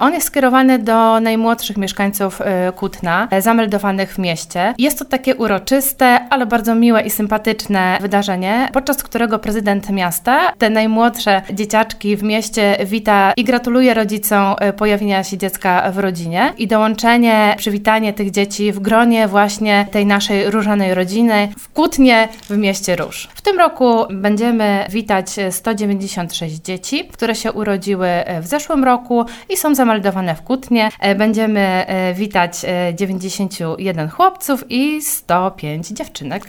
On jest skierowany do najmłodszych mieszkańców e, Kutna, e, zameldowanych w mieście. Jest to takie uroczyste, ale bardzo miłe i sympatyczne wydarzenie, podczas którego prezydent miasta te najmłodsze dzieciaczki w mieście wita i gratuluje rodzicom e, pojawienia się dziecka w rodzinie i dołączenie, przywitanie tych dzieci w gronie właśnie tej naszej różanej rodziny w Kutnie w mieście Róż. W tym roku będziemy witać 196 dzieci, które się urodziły w zeszłym roku i są zameldowane w Kutnie. E, Będziemy e, witać e, 91 chłopców i 105 dziewczynek.